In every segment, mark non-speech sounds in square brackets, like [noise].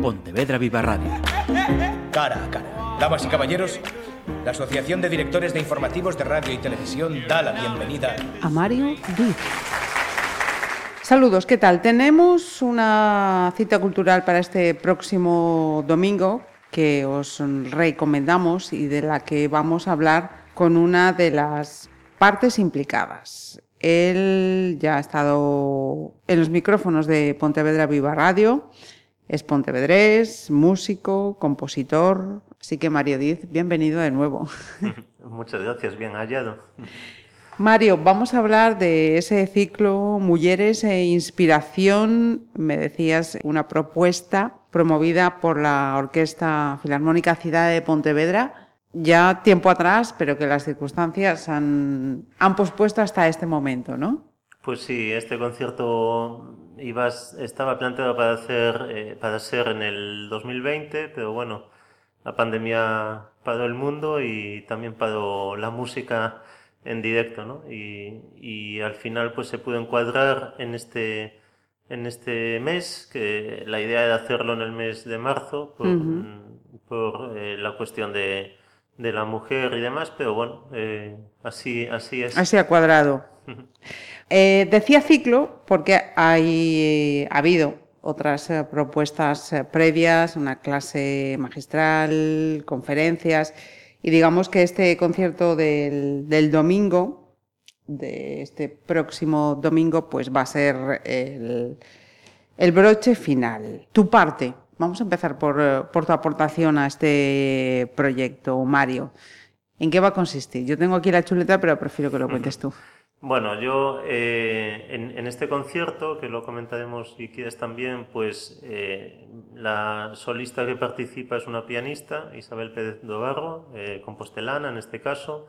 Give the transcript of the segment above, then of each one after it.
Pontevedra Viva Radio. Cara a cara. Damas y caballeros, la Asociación de Directores de Informativos de Radio y Televisión da la bienvenida a Mario Díaz. Saludos, ¿qué tal? Tenemos una cita cultural para este próximo domingo que os recomendamos y de la que vamos a hablar con una de las partes implicadas. Él ya ha estado en los micrófonos de Pontevedra Viva Radio, es pontevedrés, músico, compositor. Así que Mario Diz, bienvenido de nuevo. [laughs] Muchas gracias, bien hallado. Mario, vamos a hablar de ese ciclo Mujeres e Inspiración, me decías, una propuesta promovida por la Orquesta Filarmónica Ciudad de Pontevedra ya tiempo atrás, pero que las circunstancias han, han pospuesto hasta este momento, ¿no? Pues sí, este concierto ibas, estaba planteado para, hacer, eh, para ser en el 2020, pero bueno, la pandemia paró el mundo y también paró la música en directo, ¿no? Y, y al final pues se pudo encuadrar en este, en este mes, que la idea era hacerlo en el mes de marzo por, por eh, la cuestión de, de la mujer y demás, pero bueno, eh, así, así es. Así ha cuadrado. eh, decía ciclo porque hay, ha habido otras eh, propuestas previas, una clase magistral, conferencias, y digamos que este concierto del, del domingo, de este próximo domingo, pues va a ser el, el broche final. Tu parte, Vamos a empezar por, eh, por, tu aportación a este proyecto, Mario. ¿En qué va a consistir? Yo tengo aquí la chuleta, pero prefiero que lo cuentes tú. Bueno, yo eh, en, en, este concierto, que lo comentaremos si quieres también, pues eh, la solista que participa es una pianista, Isabel Pérez Dobarro, eh, compostelana en este caso,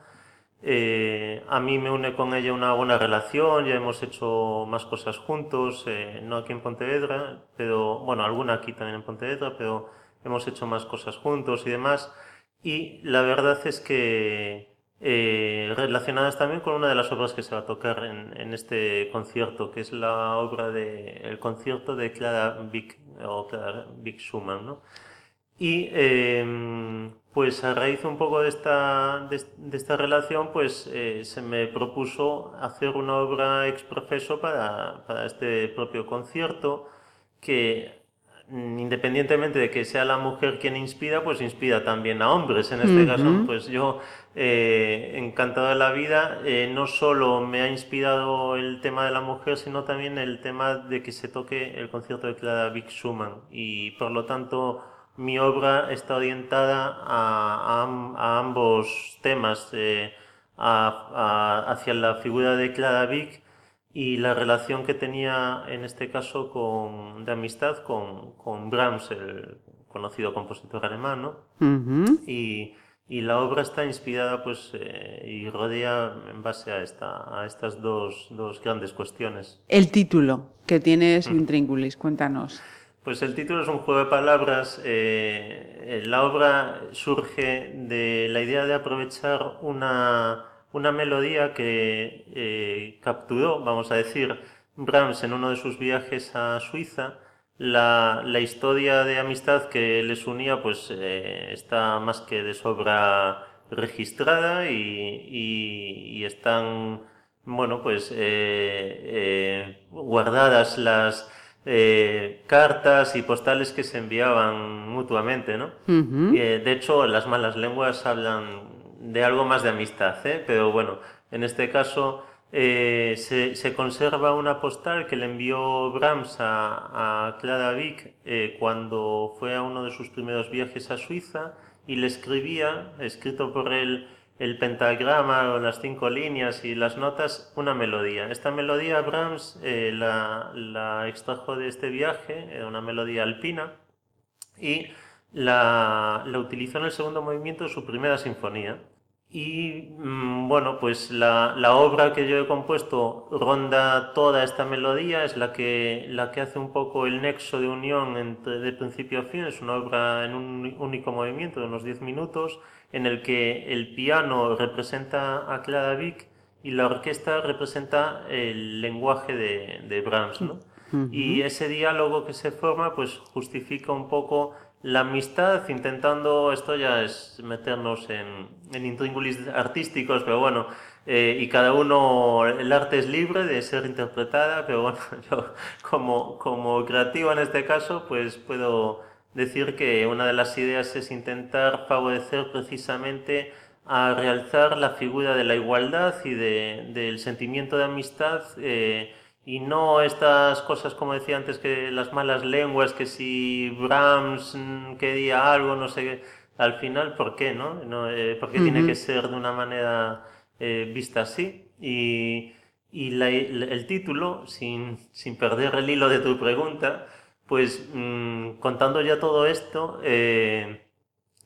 eh, a mí me une con ella una buena relación, ya hemos hecho más cosas juntos, eh, no aquí en Pontevedra, pero bueno, alguna aquí también en Pontevedra, pero hemos hecho más cosas juntos y demás. Y la verdad es que eh, relacionadas también con una de las obras que se va a tocar en, en este concierto, que es la obra de el concierto de Clara Vick o Clara Vick Schumann, ¿no? Y eh, pues a raíz un poco de esta, de, de esta relación, pues eh, se me propuso hacer una obra ex profeso para, para este propio concierto, que mm, independientemente de que sea la mujer quien inspira, pues inspira también a hombres. En este uh -huh. caso, pues yo, eh, encantado de la vida, eh, no solo me ha inspirado el tema de la mujer, sino también el tema de que se toque el concierto de Clara Vick Schumann. Y por lo tanto, mi obra está orientada a, a, a ambos temas, eh, a, hacia la figura de Clara Vick y la relación que tenía en este caso con, de amistad con, con Brahms, el conocido compositor alemán, ¿no? Uh -huh. y, y, la obra está inspirada pues, eh, y rodea en base a, esta, a estas dos, dos grandes cuestiones. El título que tiene Svintríngulis, cuéntanos. Pues el título es un juego de palabras. Eh, la obra surge de la idea de aprovechar una, una melodía que eh, capturó, vamos a decir, Brahms en uno de sus viajes a Suiza. La, la historia de amistad que les unía pues eh, está más que de sobra registrada y, y, y están bueno pues eh, guardadas las eh, cartas y postales que se enviaban mutuamente, ¿no? Uh -huh. eh, de hecho, las malas lenguas hablan de algo más de amistad, ¿eh? Pero bueno, en este caso eh, se, se, conserva una postal que le envió Brahms a, a Clara Vick eh, cuando fue a uno de sus primeros viajes a Suiza y le escribía, escrito por él, el pentagrama o las cinco líneas y las notas una melodía. Esta melodía Brahms eh, la, la, extrajo de este viaje, una melodía alpina, y la, la, utilizó en el segundo movimiento de su primera sinfonía. Y mmm, bueno, pues la, la, obra que yo he compuesto ronda toda esta melodía, es la que, la que hace un poco el nexo de unión entre, de principio a fin, es una obra en un único movimiento de unos 10 minutos, en el que el piano representa a Clara Vick y la orquesta representa el lenguaje de, de Brahms, ¿no? Y ese diálogo que se forma, pues justifica un poco la amistad, intentando, esto ya es meternos en, en intríngulis artísticos, pero bueno, eh, y cada uno, el arte es libre de ser interpretada, pero bueno, [laughs] yo como, como creativo en este caso, pues puedo decir que una de las ideas es intentar favorecer precisamente a realzar la figura de la igualdad y de, del sentimiento de amistad eh, y no estas cosas como decía antes que las malas lenguas que si Brahms mm, quería algo no sé al final por qué no, no eh, porque tiene que ser de una manera eh, vista así. Y, y el título sin, sin perder el hilo de tu pregunta pues mm, contando ya todo esto, eh,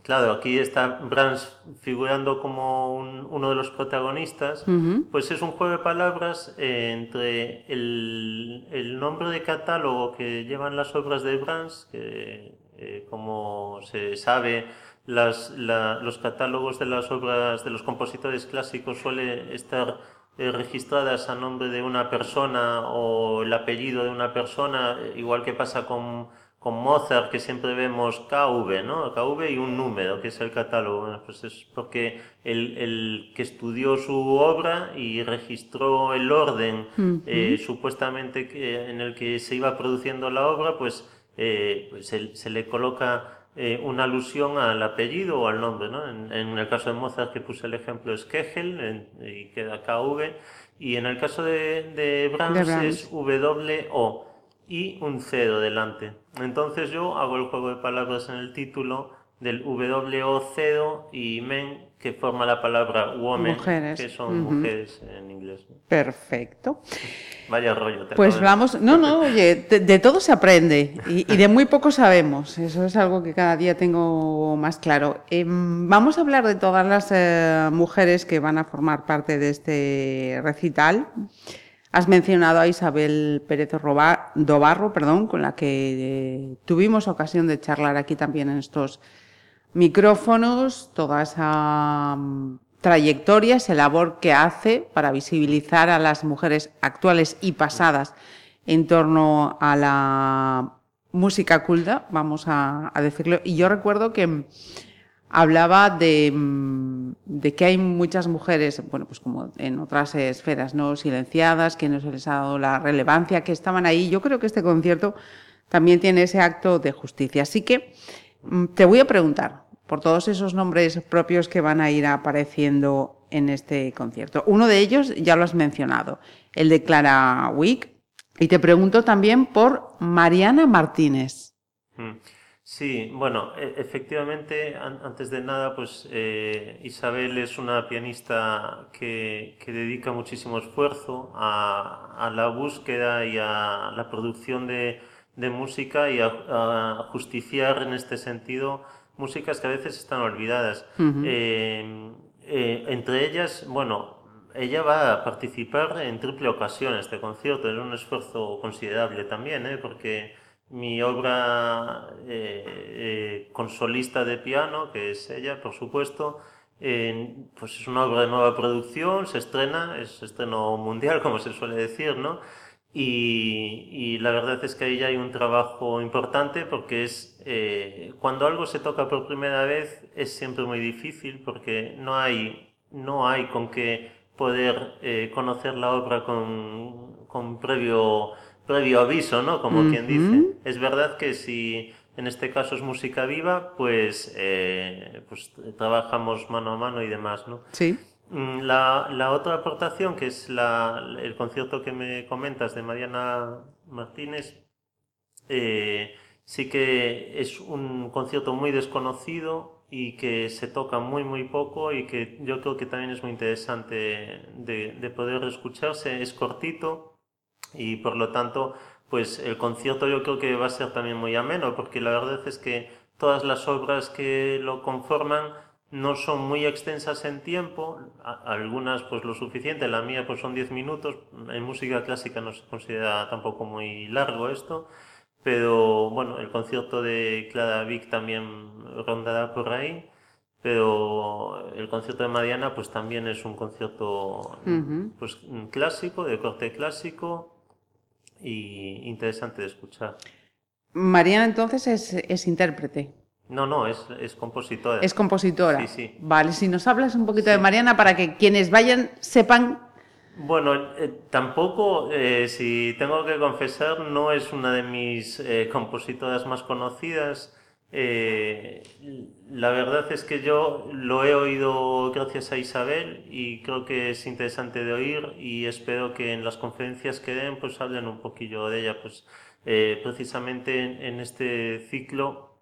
claro, aquí está Brans figurando como uno de los protagonistas, pues es un juego de palabras eh, entre el, nombre de catálogo que llevan las obras de Brans, que eh, como se sabe, los catálogos de las obras de los compositores clásicos suele estar eh, registradas a nombre de una persona o el apellido de una persona, eh, igual que pasa con, con Mozart, que siempre vemos KV, ¿no? KV y un número, que es el catálogo. pues es porque el, el, que estudió su obra y registró el orden eh, supuestamente que, en el que se iba produciendo la obra, pues, pues se, se le coloca eh, una alusión al apellido o al nombre. ¿no? En, el caso de Mozart, que puse el ejemplo, es Kegel y queda KV. Y en el caso de, de, Brahms, es W-O y un cero delante. Entonces yo hago el juego de palabras en el título del W-O-0 y men, que forma la palabra woman, que son mujeres en inglés. Perfecto. Vaya rollo. pues vamos, no, no, oye, de, todo se aprende y, de muy poco sabemos. Eso es algo que cada día tengo más claro. Em, vamos a hablar de todas las eh, mujeres que van a formar parte de este recital. Has mencionado a Isabel Pérez Dobarro, perdón, con la que eh, tuvimos ocasión de charlar aquí también en estos micrófonos, toda esa mm, trayectoria, esa labor que hace para visibilizar a las mujeres actuales y pasadas en torno a la música culta, vamos a, decirlo. Y yo recuerdo que hablaba de, mm, de, que hay muchas mujeres, bueno, pues como en otras esferas, ¿no? Silenciadas, que no se les ha dado la relevancia, que estaban ahí. Yo creo que este concierto también tiene ese acto de justicia. Así que mm, te voy a preguntar, por todos esos nombres propios que van a ir apareciendo en este concierto. Uno de ellos ya lo has mencionado, el de Clara Wick. Y te pregunto también por Mariana Martínez. Mm. Sí, bueno, e, efectivamente, antes de nada, pues eh, Isabel es una pianista que, dedica muchísimo esfuerzo a, la búsqueda y a la producción de, música y a justiciar en este sentido músicas que a veces están olvidadas. Eh, eh, entre ellas, bueno, ella va a participar en triple ocasión este concierto, es un esfuerzo considerable también, ¿eh? porque mi obra con solista de piano, que es ella, por supuesto, pues es una obra de nueva producción, se estrena, es estreno mundial, [laughs] como se suele decir, ¿no? Y, la verdad es que ahí ya hay un trabajo importante porque es eh, cuando algo se toca por primera vez es siempre muy difícil porque no hay, no hay con qué poder eh, conocer la obra con, con, previo, previo aviso, ¿no? Como quien dice. Es verdad que si en este caso es música viva, pues, eh, pues trabajamos mano a mano y demás, ¿no? Sí. Mm, la, la, otra aportación, que es la, el concierto que me comentas de Mariana Martínez, eh, sí que es un concierto muy desconocido y que se toca muy muy poco y que yo creo que también es muy interesante de, de poder escucharse. Es cortito y por lo tanto, pues el concierto yo creo que va a ser también muy ameno porque la verdad es que todas las obras que lo conforman no son muy extensas en tiempo, algunas pues lo suficiente, la mía pues son 10 minutos, en música clásica no se considera tampoco muy largo esto, pero bueno, el concierto de Clara Vic también rondará por ahí, pero el concierto de Mariana pues también es un concierto pues clásico, de corte clásico, y interesante de escuchar. Mariana entonces es, es intérprete. No, no, es, es, compositora. Es compositora. Sí, sí. Vale, si nos hablas un poquito de Mariana para que quienes vayan sepan. Bueno, eh, tampoco, eh, si tengo que confesar, no es una de mis eh, compositoras más conocidas. Eh, la verdad es que yo lo he oído gracias a Isabel y creo que es interesante de oír y espero que en las conferencias que den pues hablen un poquillo de ella. Pues eh, precisamente en, este ciclo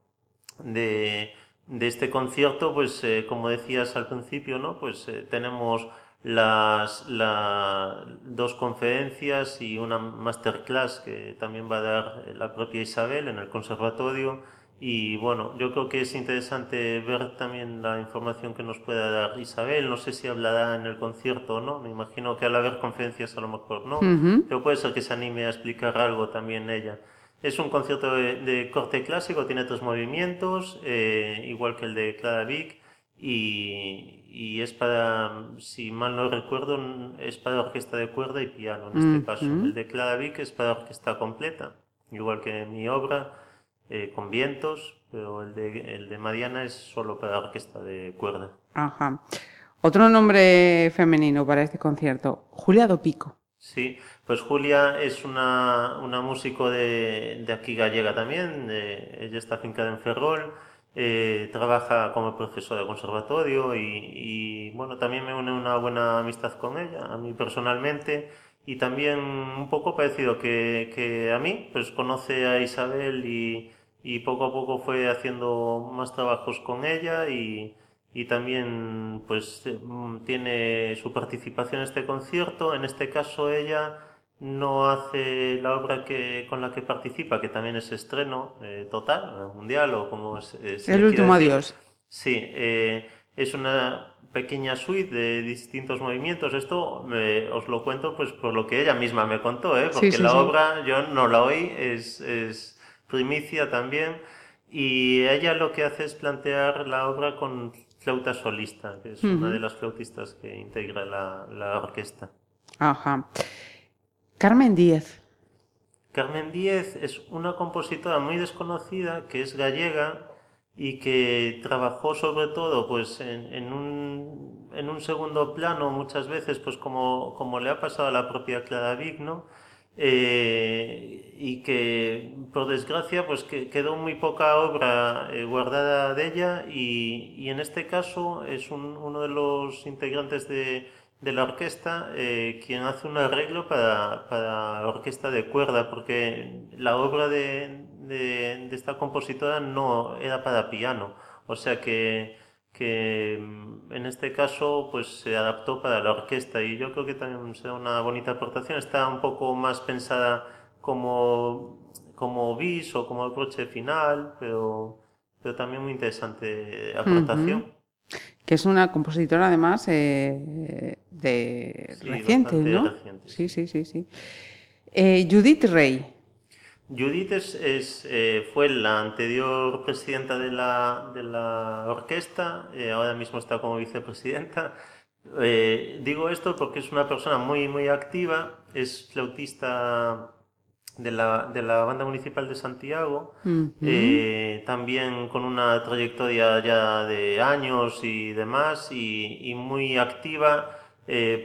de, de este concierto, pues eh, como decías al principio, ¿no? Pues tenemos las, las, dos conferencias y una masterclass que también va a dar la propia Isabel en el conservatorio y bueno, yo creo que es interesante ver también la información que nos pueda dar Isabel. No sé si hablará en el concierto o no. Me imagino que al haber conferencias a lo mejor no. Uh -huh. Pero puede ser que se anime a explicar algo también ella. Es un concierto de, de corte clásico, tiene tres movimientos, eh, igual que el de Clara Vick. Y, y, es para, si mal no recuerdo, es para orquesta de cuerda y piano en este uh -huh. caso. El de Clara Vick es para orquesta completa, igual que mi obra eh, con vientos, pero el de, el de Mariana es solo para orquesta de cuerda. Ajá. Otro nombre femenino para este concierto, Julia Dopico. Sí, pues Julia es una, una músico de, de, aquí gallega también, de, ella está fincada en Ferrol, eh, trabaja como profesora de conservatorio y, y, bueno, también me une una buena amistad con ella, a mí personalmente, y también un poco parecido que, que a mí, pues conoce a Isabel y, y poco a poco fue haciendo más trabajos con ella y, y también pues tiene su participación en este concierto. En este caso ella no hace la obra que, con la que participa, que también es estreno eh, total, mundial o como es... es El último adiós. Sí, eh, es una pequeña suite de distintos movimientos. Esto me, os lo cuento pues por lo que ella misma me contó, ¿eh? porque sí, sí, la sí. obra yo no la oí, es, es primicia también. Y ella lo que hace es plantear la obra con flauta solista, que es uh -huh. una de las flautistas que integra la, la orquesta. Ajá. Carmen Díez. Carmen Díez es una compositora muy desconocida que es gallega y que trabajó sobre todo pues en, en, un, en un segundo plano muchas veces pues como, como le ha pasado a la propia Clara Vick, ¿no? Eh, y que por desgracia pues que quedó muy poca obra eh, guardada de ella y, y, en este caso es un, uno de los integrantes de, de la orquesta eh, quien hace un arreglo para, para orquesta de cuerda porque la obra de, de, de esta compositora no era para piano o sea que que mm, en este caso pues se adaptó para la orquesta y yo creo que también será una bonita aportación. Está un poco más pensada como, como bis o como broche final, pero, pero también muy interesante aportación. Uh -huh. Que es una compositora además eh, de sí, reciente, ¿no? Reciente. Sí, sí, sí, sí. Eh, Judith Rey. Judith es, es, eh, fue la anterior presidenta de la, de la orquesta, eh, ahora mismo está como vicepresidenta. Eh, digo esto porque es una persona muy, muy activa, es flautista de la, de la banda municipal de Santiago, uh -huh. también con una trayectoria ya de años y demás, y, y muy activa.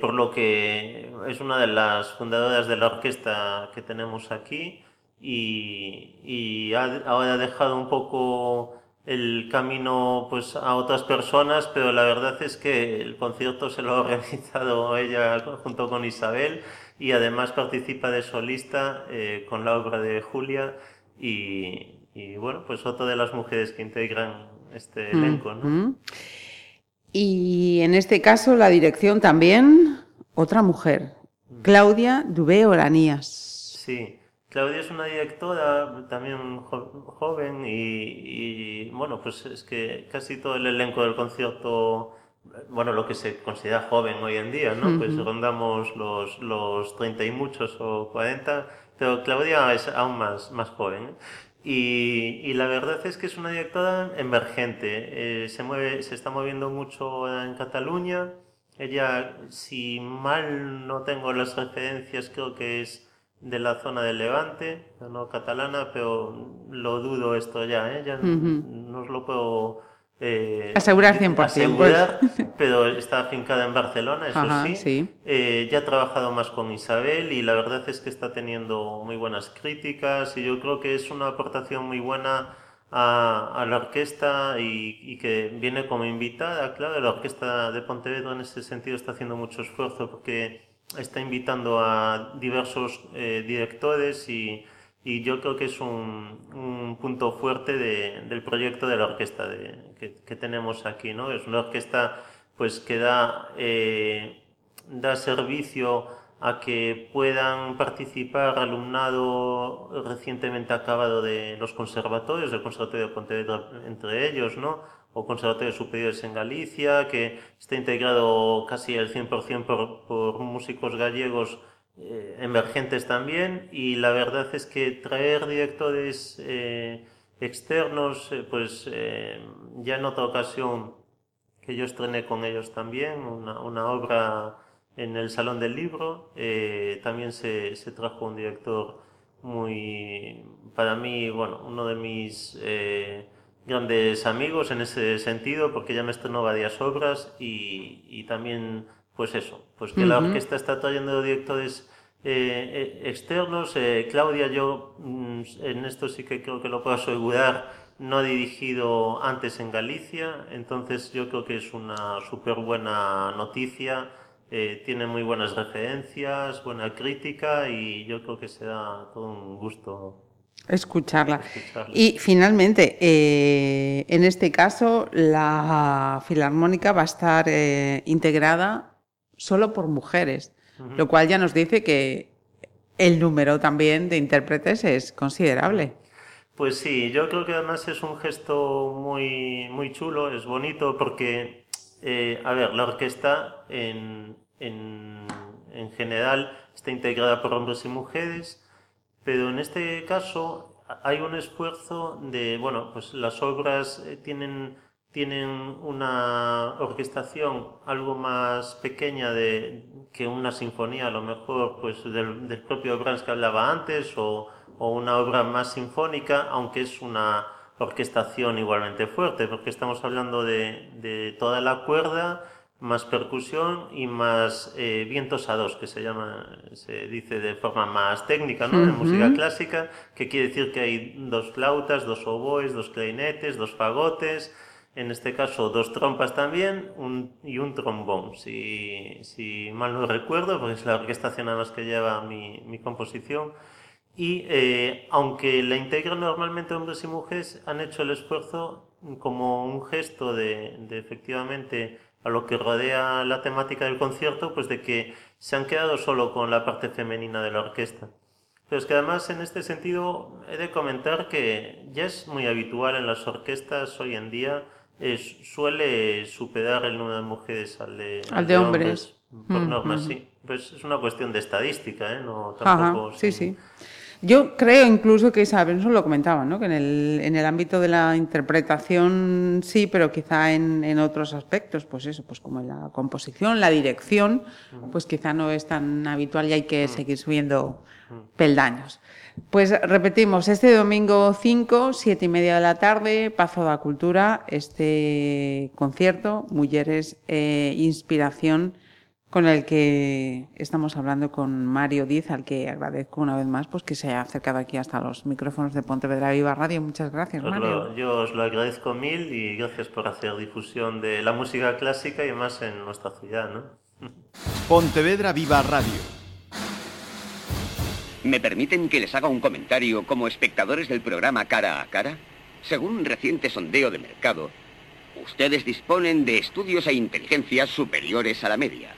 por lo que es una de las fundadoras de la orquesta que tenemos aquí y, y ha, ahora ha dejado un poco el camino pues a otras personas, pero la verdad es que el concierto se lo ha [laughs] organizado ella junto con Isabel y además participa de solista eh, con la obra de Julia y, y, bueno, pues otra de las mujeres que integran este elenco. ¿no? Mm -hmm. Y en este caso la dirección también, otra mujer, mm. Claudia Dubé Oranías. Sí. Claudia es una directora también jo joven y, y, bueno, pues es que casi todo el elenco del concierto, bueno, lo que se considera joven hoy en día, ¿no? Uh -huh. Pues rondamos los, los 30 y muchos o 40, pero Claudia es aún más, más joven. ¿eh? Y, y, la verdad es que es una directora emergente, eh, se, mueve, se está moviendo mucho en Cataluña. Ella, si mal no tengo las referencias, creo que es de la zona del Levante, no catalana, pero lo dudo esto ya, ¿eh? ya no os lo puedo eh, asegurar 100%. Pues. Asegurar, pero está afincada en Barcelona, eso sí. Eh, ya ha trabajado más con Isabel y la verdad es que está teniendo muy buenas críticas y yo creo que es una aportación muy buena a, la orquesta y, que viene como invitada, claro, la orquesta de Pontevedra en ese sentido está haciendo mucho esfuerzo porque está invitando a diversos eh, directores y y yo creo que es un, punto fuerte del proyecto de la orquesta que, tenemos aquí, ¿no? Es una orquesta pues que da, eh, da servicio a que puedan participar alumnado recientemente acabado de los conservatorios, del Conservatorio de Pontevedra entre ellos, ¿no? O conservatorios superiores en Galicia, que está integrado casi al 100% por, por músicos gallegos eh, emergentes también y la verdad es que traer directores eh, externos, eh, pues ya en otra ocasión que yo estrené con ellos también, una, una obra en el Salón del Libro, también se, se, trajo un director muy, para mí, bueno, uno de mis grandes amigos en ese sentido, porque ya me estrenó varias obras y, y también pues eso, pues que la orquesta está trayendo directores eh, eh, externos. Eh, Claudia, yo mm, en esto sí que creo que lo puedo asegurar, no ha dirigido antes en Galicia, entonces yo creo que es una súper buena noticia. tiene muy buenas referencias, buena crítica y yo creo que será todo un gusto Escucharla. Y finalmente, en este caso, la Filarmónica va a estar integrada solo por mujeres, lo cual ya nos dice que el número también de intérpretes es considerable. Pues sí, yo creo que además es un gesto muy, muy chulo, es bonito porque, eh, a ver, la orquesta en, en, en general está integrada por hombres y mujeres, pero en este caso hay un esfuerzo de, bueno, pues las obras eh, tienen tienen una orquestación algo más pequeña de, que una sinfonía, a lo mejor pues del, propio Brahms que hablaba antes, o, una obra más sinfónica, aunque es una orquestación igualmente fuerte, porque estamos hablando de toda la cuerda, más percusión y más eh, vientos a dos, que se llama, se dice de forma más técnica, ¿no? En música clásica, que quiere decir que hay dos flautas, dos oboes, dos clarinetes, dos fagotes, en este caso dos trompas también y un trombón, si, si, mal no recuerdo, porque es la orquestación además que lleva mi, mi composición. Y eh, aunque la integran normalmente hombres y mujeres, han hecho el esfuerzo como un gesto de, de, efectivamente a lo que rodea la temática del concierto, pues de que se han quedado solo con la parte femenina de la orquesta. Pero es que además en este sentido he de comentar que ya es muy habitual en las orquestas hoy en día suele superar el número de mujeres al de, al de, hombres. Por mm, norma, mm. sí. Pues es una cuestión de estadística, ¿eh? No, tampoco, sí, sí. Yo creo incluso que Isabel lo comentaba, ¿no? que en el, en el ámbito de la interpretación sí, pero quizá en, en, otros aspectos, pues eso, pues como en la composición, la dirección, pues quizá no es tan habitual y hay que seguir subiendo peldaños. Pues repetimos, este domingo 5, siete y media de la tarde, Pazo da Cultura, este concierto, Mujeres eh, Inspiración, con el que estamos hablando con Mario Diz, al que agradezco una vez más pues que se haya acercado aquí hasta los micrófonos de Pontevedra Viva Radio. Muchas gracias, Mario. yo os lo agradezco mil y gracias por hacer difusión de la música clásica y más en nuestra ciudad, ¿no? Pontevedra Viva Radio ¿Me permiten que les haga un comentario como espectadores del programa Cara a Cara? Según un reciente sondeo de mercado, ustedes disponen de estudios e inteligencias superiores a la media.